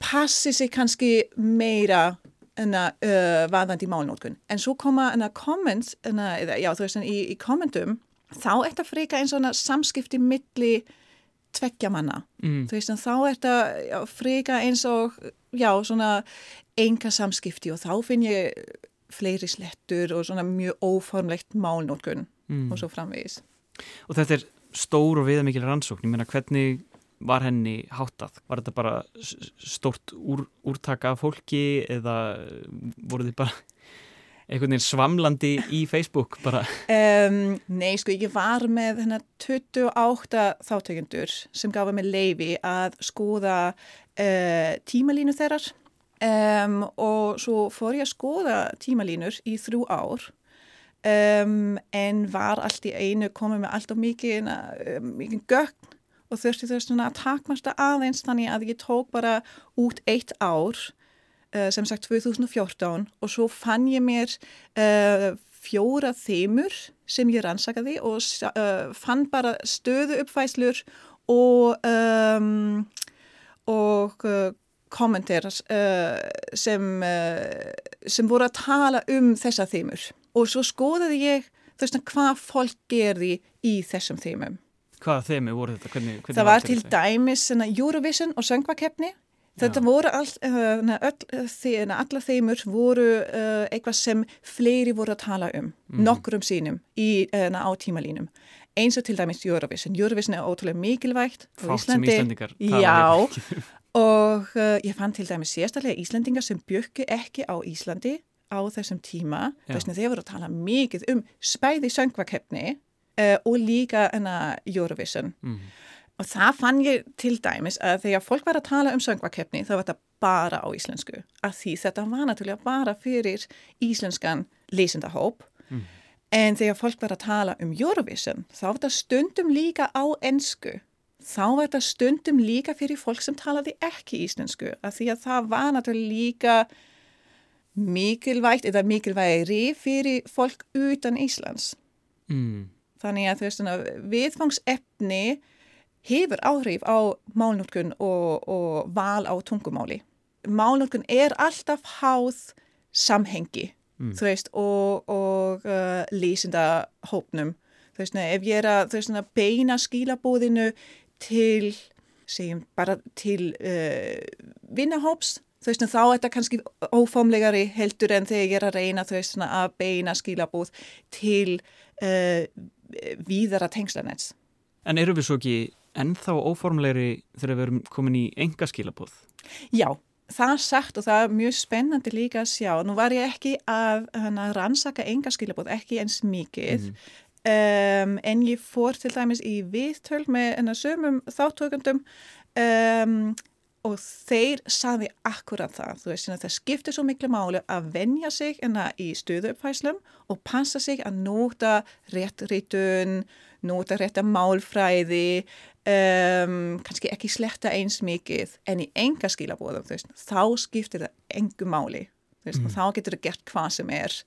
C: passi sig kannski meira enna uh, vaðandi málnótkun. En svo koma enna comments, enna, eða, já þú veist í, í kommentum, þá er þetta freka eins og samskipti milli tveggja manna. Mm. Þú veist þá er þetta freka eins og, enga samskipti og þá finn ég fleiri slettur og svona mjög óformlegt málnótkun mm. og svo framvegis.
A: Og þetta er stór og viðamikil rannsókn, ég meina hvernig var henni háttað? Var þetta bara stort úr, úrtaka af fólki eða voru þið bara einhvern veginn svamlandi í Facebook bara?
C: Um, nei, sko, ég var með hennar 28 þáttökundur sem gafa mig leifi að skoða uh, tímalínu þeirrar um, og svo fór ég að skoða tímalínur í þrjú ár um, en var allt í einu komið með allt og mikið, mikið gögn og þurfti þau svona að takmasta aðeins þannig að ég tók bara út eitt ár uh, sem sagt 2014 og svo fann ég mér uh, fjóra þeimur sem ég rannsakaði og uh, fann bara stöðu uppfæslur og, um, og kommentar sem, sem voru að tala um þessa þeimur og svo skoðaði ég þú veist hvað fólk gerði í þessum þeimum
A: Hvaða þemi voru þetta? Hvernig, hvernig
C: það var til dæmis Eurovision og söngvakefni. Þetta Já. voru all, uh, öll, alla þeimur voru uh, eitthvað sem fleiri voru að tala um, mm. nokkrum sínum í, uh, á tímalínum. Eins og til dæmis Eurovision. Eurovision er ótrúlega mikilvægt.
A: Fátt sem Íslandingar
C: tala um. og uh, ég fann til dæmis sérstaklega Íslandingar sem bjökki ekki á Íslandi á þessum tíma, þess að þeir voru að tala mikið um spæði söngvakefni uh, og líka enna Eurovision. Mm. Og það fann ég til dæmis að þegar fólk var að tala um söngvakefni þá var þetta bara á íslensku. Að því þetta var náttúrulega bara fyrir íslenskan lesendahóp. Mm. En þegar fólk var að tala um Eurovision þá var þetta stundum líka á ennsku. Þá var þetta stundum líka fyrir fólk sem talaði ekki íslensku. Að því að það var náttúrulega líka mikilvægt eða mikilvægri fyrir fólk utan Íslands. Mm. Þannig að þú veist svona viðfangsefni hefur áhrif á málnótkun og, og val á tungumáli. Málnótkun er alltaf háð samhengi mm. þú veist, og, og uh, lýsindahópnum. Þú veist, ef ég er að veist, beina skilabóðinu til, segjum, bara til uh, vinnahóps, þú veist, þá er þetta kannski ófamlegari heldur en þegar ég er að reyna, þú veist, að beina skilabóð til uh, víðara tengslanets.
A: En eru við svo ekki ennþá óformlegri þegar við erum komin í enga skilabóð?
C: Já, það sagt og það er mjög spennandi líka að sjá. Nú var ég ekki að hana, rannsaka enga skilabóð, ekki eins mikið, mm. um, en ég fór til dæmis í viðtöl með sömum þáttökundum um, og þeir saði akkurat það. Þú veist, það skiptir svo miklu máli að venja sig í stöðuppfæslum og passa sig að nota réttritun, nota rétta málfræði, um, kannski ekki sletta eins mikið en í enga skilabóðum veist, þá skiptir það engu máli veist, mm. þá getur það gert hvað sem er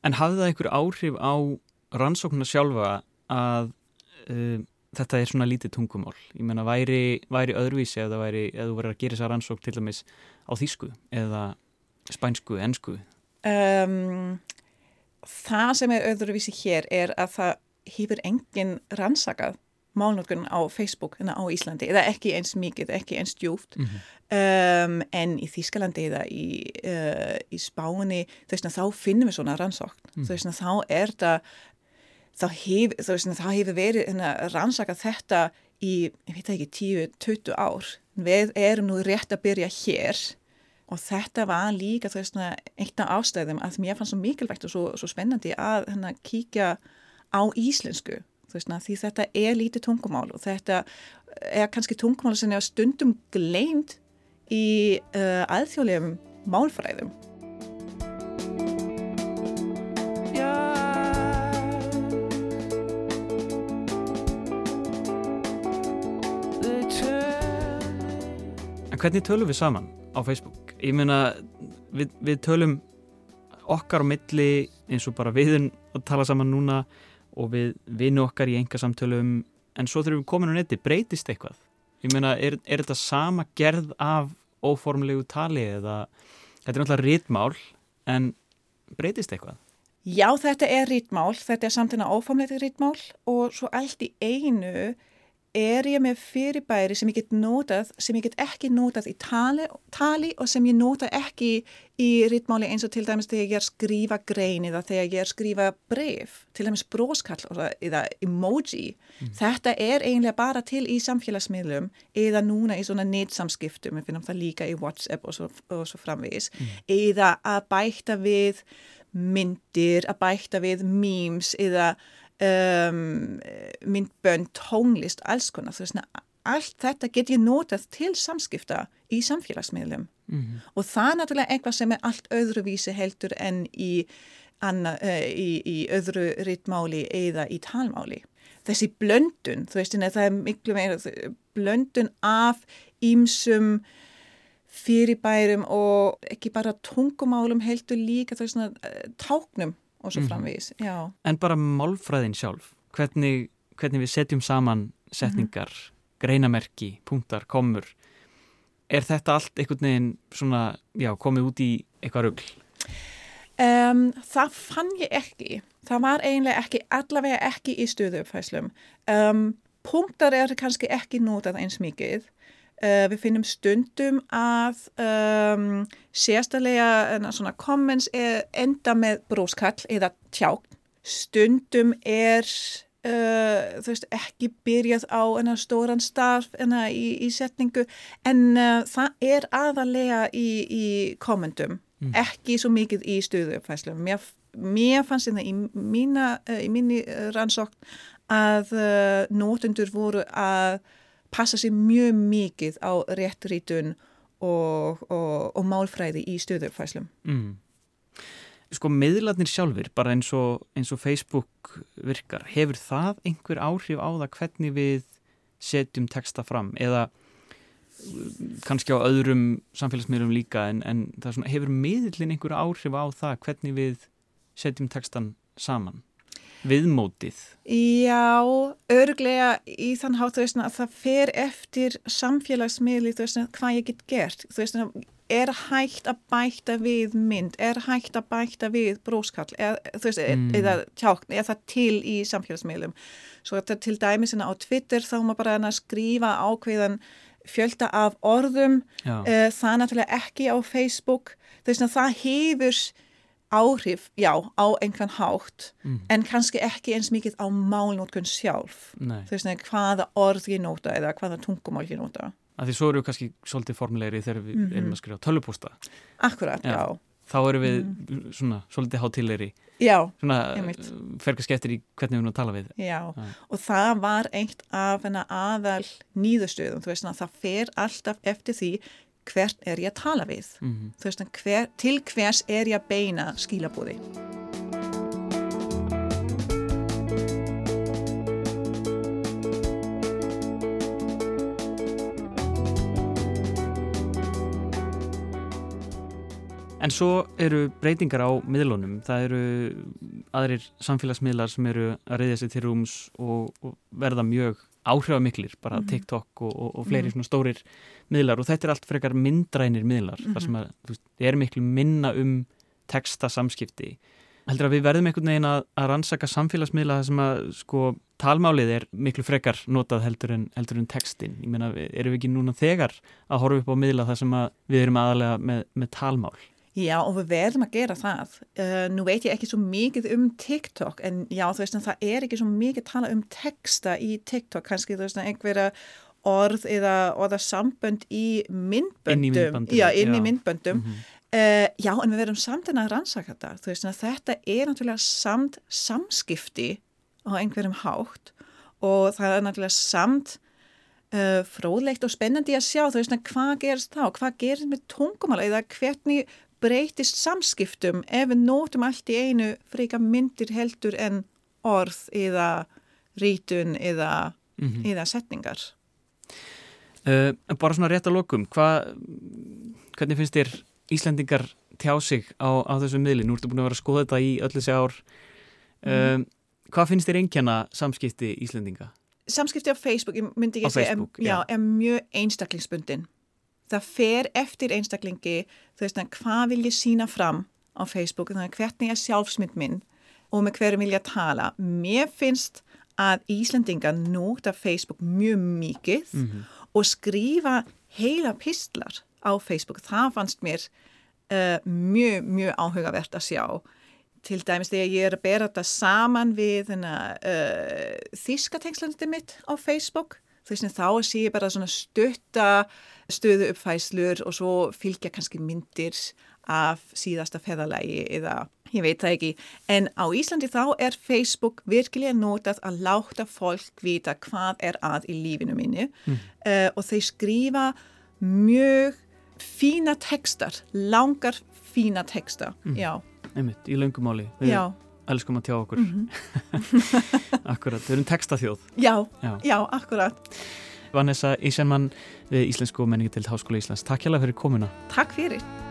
A: En hafði það einhver áhrif á rannsóknuna sjálfa að uh, þetta er svona lítið tungumál ég menna væri, væri öðruvísi eða væri, eða þú verður að gera þessa rannsók til dæmis á þýsku eða spænsku, ennsku um,
C: Það sem er öðruvísi hér er að það hefur engin rannsakað málnótkun á Facebook hérna á Íslandi eða ekki eins mikið, ekki eins djúft mm -hmm. um, en í Þískalandi eða í, uh, í Spáni veist, þá finnum við svona rannsókn mm. veist, þá er það þá hefur hef verið hérna, rannsaka þetta í, ég veit ekki, 10-20 ár við erum nú rétt að byrja hér og þetta var líka veist, eitt af ástæðum að mér fannst svo mikilvægt og svo, svo spennandi að hérna, kíkja á íslensku veist, því þetta er lítið tungumál og þetta er kannski tungumál sem er stundum gleimt í uh, aðþjóðlegum málfræðum.
A: Hvernig tölum við saman á Facebook? Ég meina, við, við tölum okkar á milli eins og bara viðun að tala saman núna og við vinnu okkar í enga samtölum en svo þurfum við komin á neti, breytist eitthvað? Ég meina, er, er þetta sama gerð af óformlegu tali eða þetta er náttúrulega rítmál en breytist eitthvað?
C: Já, þetta er rítmál, þetta er samtina óformlegu rítmál og svo allt í einu er ég með fyrirbæri sem ég get notað, sem ég get ekki notað í tali, tali og sem ég nota ekki í rittmáli eins og til dæmis þegar ég er skrifa grein eða þegar ég er skrifa bref, til dæmis bróskall eða emoji. Mm. Þetta er eiginlega bara til í samfélagsmiðlum eða núna í svona netsamskiptum, við finnum það líka í WhatsApp og svo, og svo framvegis, mm. eða að bæta við myndir, að bæta við memes eða um, myndbönd, tónlist, alls konar þú veist, allt þetta get ég notað til samskipta í samfélagsmiðlum mm -hmm. og það er náttúrulega eitthvað sem er allt öðruvísi heldur en í, anna, uh, í, í öðru rittmáli eða í talmáli. Þessi blöndun, þú veist, það er miklu meira blöndun af ímsum fyrirbærum og ekki bara tungumálum heldur líka svona, táknum og svo mhm. framvís, mm. já.
A: En bara málfræðin sjálf, hvernig, hvernig við setjum saman setningar, mm -hmm. greinamerki, punktar, komur, er þetta allt einhvern veginn svona, já, komið út í eitthvað rugl?
C: Um, það fann ég ekki. Það var eiginlega ekki, allavega ekki í stöðuupphæslum. Um, punktar er kannski ekki notað eins mikið. Uh, við finnum stundum að um, sérstæðlega svona comments enda með bróskall eða tják. Stundum er uh, veist, ekki byrjað á enna stóran starf enna í, í setningu en uh, það er aðalega í, í kommentum mm. ekki svo mikið í stöðuuppfæslu mér, mér fannst þetta í, mína, í minni rannsókn að uh, nótundur voru að passa sér mjög mikið á réttrítun og, og, og málfræði í stöðuuppfæslum mm.
A: Sko miðlarnir sjálfur, bara eins og, eins og Facebook virkar, hefur það einhver áhrif á það hvernig við setjum texta fram eða kannski á öðrum samfélagsmiðlum líka en, en svona, hefur miðlinn einhver áhrif á það hvernig við setjum textan saman? Viðmótið?
C: Já, örglega í þann hátt veist að það fer eftir samfélagsmiðli veist hvað ég get gert veist að er hægt að bæta við mynd, er hægt að bæta við bróskall, er, mm. eða tjákn, er það til í samfélagsmiðlum. Svo þetta til dæmis á Twitter þá má bara skrifa ákveðan fjölda af orðum, uh, það náttúrulega ekki á Facebook, veist að það hefur áhrif, já, á einhvern hátt mm. en kannski ekki eins mikið á málnótkun sjálf þú veist, hvaða orð ég nota eða hvaða tungumál ég nota
A: að Því svo eru við kannski svolítið formulegri þegar við mm -hmm. erum að skrifa tölupústa
C: Akkurat, já, já.
A: Þá eru við mm. svona svolítið hátilegri
C: Já,
A: svona fer kannski eftir í hvernig við erum að tala við
C: Já, já. og það var eitt af aðal nýðustöðum, þú veist, það fer alltaf eftir því hvert er ég að tala við? Mm -hmm. þú veist, hver, til hvers er ég að beina skilabúði
A: En svo eru breytingar á miðlunum, það eru aðrir samfélagsmiðlar sem eru að reyðja sig til rúms og, og verða mjög áhrifamiklir, bara -hmm. TikTok og, og, og fleiri mm svona stórir miðlar. Og þetta er allt frekar myndrænir miðlar mm þar sem að, þú veist, er miklu minna um textasamskipti. Heldur að við verðum einhvern veginn að, að rannsaka samfélagsmiðla þar sem að sko talmálið er miklu frekar notað heldur en, heldur en textin, ég meina, erum við ekki núna þegar að horfa upp á miðla þar sem að við erum aðalega með, með talmál
C: Já og við verðum að gera það. Uh, nú veit ég ekki svo mikið um TikTok en já þú veist að það er ekki svo mikið tala um texta í TikTok kannski þú veist að einhverja orð eða orða sambönd í myndböndum. Inn í myndböndum. Já inn í myndböndum. Mm -hmm. uh, já en við verðum samt en að rannsaka þetta. Þú veist að þetta er náttúrulega samt samskipti á einhverjum hátt og það er náttúrulega samt Uh, fróðlegt og spennandi að sjá þú veist að hvað gerist þá, hvað gerist með tungumál eða hvernig breytist samskiptum ef við nótum allt í einu freka myndir heldur en orð eða rítun eða, mm -hmm. eða setningar.
A: Uh, bara svona rétt að lokum, Hva, hvernig finnst þér Íslandingar tjá sig á, á þessu miðli? Nú ertu búin að vera að skoða þetta í öllu þessi ár. Uh, mm. Hvað finnst þér einnkjana samskipti Íslandinga?
C: Samskipti á Facebook, ég myndi að segja, er, er mjög einstaklingsbundin það fer eftir einstaklingi þú veist að hvað vil ég sína fram á Facebook, þannig að hvernig er sjálfsmynd minn? Og með hverju vil ég tala? Mér finnst að Íslandingar nota Facebook mjög mikið mm -hmm. og skrifa heila pistlar á Facebook. Það fannst mér uh, mjög, mjög áhugavert að sjá. Til dæmis þegar ég er að bera þetta saman við uh, þískatengslandi mitt á Facebook þess að þá sé ég bara svona stutta stöðu uppfæslur og svo fylgja kannski myndir af síðasta feðalægi eða ég veit það ekki. En á Íslandi þá er Facebook virkilega notað að láta fólk vita hvað er að í lífinu minni mm. uh, og þeir skrifa mjög fína tekstar, langar fína tekstar, mm. já.
A: Einmitt, í löngumáli. Við já. Elskum að tjá okkur. Mm -hmm. akkurat, við erum tekstaþjóð.
C: Já, já, já, akkurat.
A: Vanessa Ísjarmann við Íslensku menningi til Háskóla Íslands. Takk hjá það fyrir komuna.
C: Takk fyrir.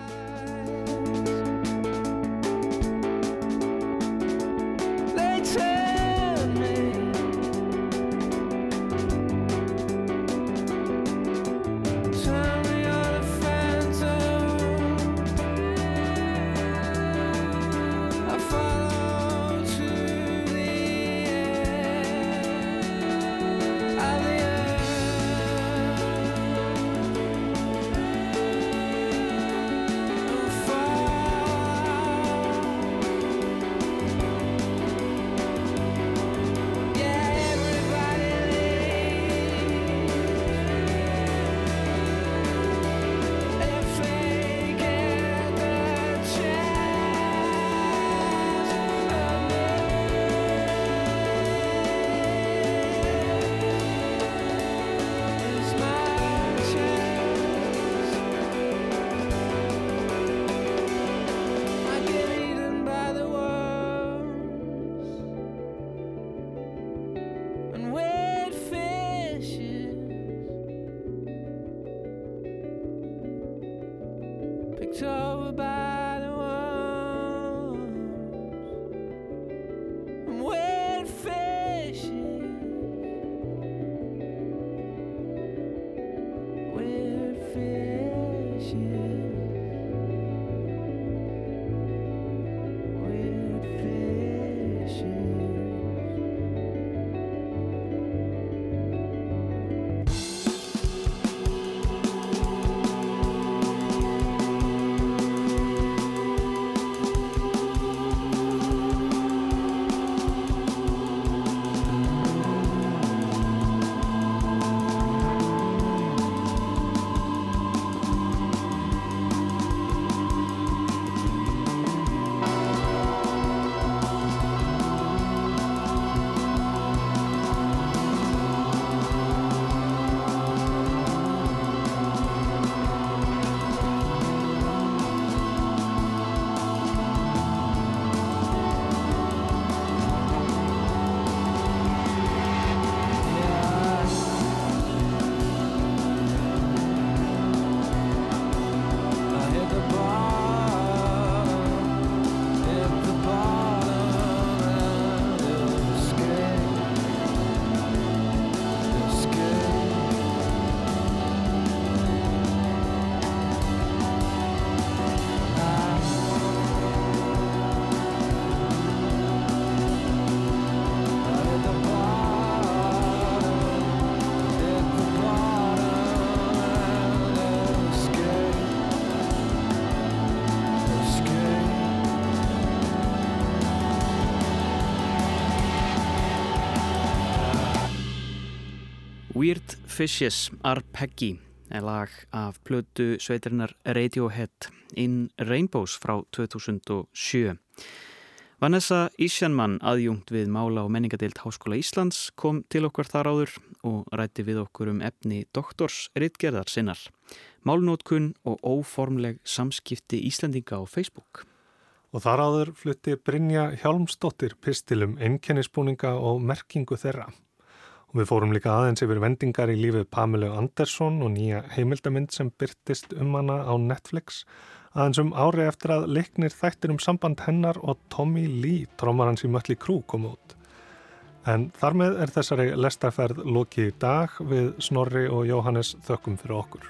A: Fishes Arpeggi er lag af plötu sveitarinnar Radiohead In Rainbows frá 2007. Vanessa Ísjanmann, aðjungt við Mála og menningadeilt Háskóla Íslands, kom til okkar þar áður og rætti við okkur um efni doktors Ritgerðar sinnar. Málnótkun og óformleg samskipti Íslandinga á Facebook.
B: Og þar áður flutti Brynja Hjálmsdóttir pistilum einkennisbúninga og merkingu þeirra. Og við fórum líka aðeins yfir vendingar í lífið Pamela Andersson og nýja heimildamind sem byrtist um hana á Netflix aðeins um ári eftir að leiknir þættir um samband hennar og Tommy Lee, trómar hans í Mötli Krú, kom út. En þar með er þessari lestaferð lokið í dag við Snorri og Jóhannes þökkum fyrir okkur.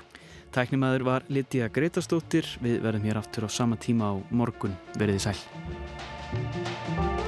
A: Tæknimaður var Lítiða Gretastóttir, við verðum hér aftur á sama tíma á morgun, veriði sæl.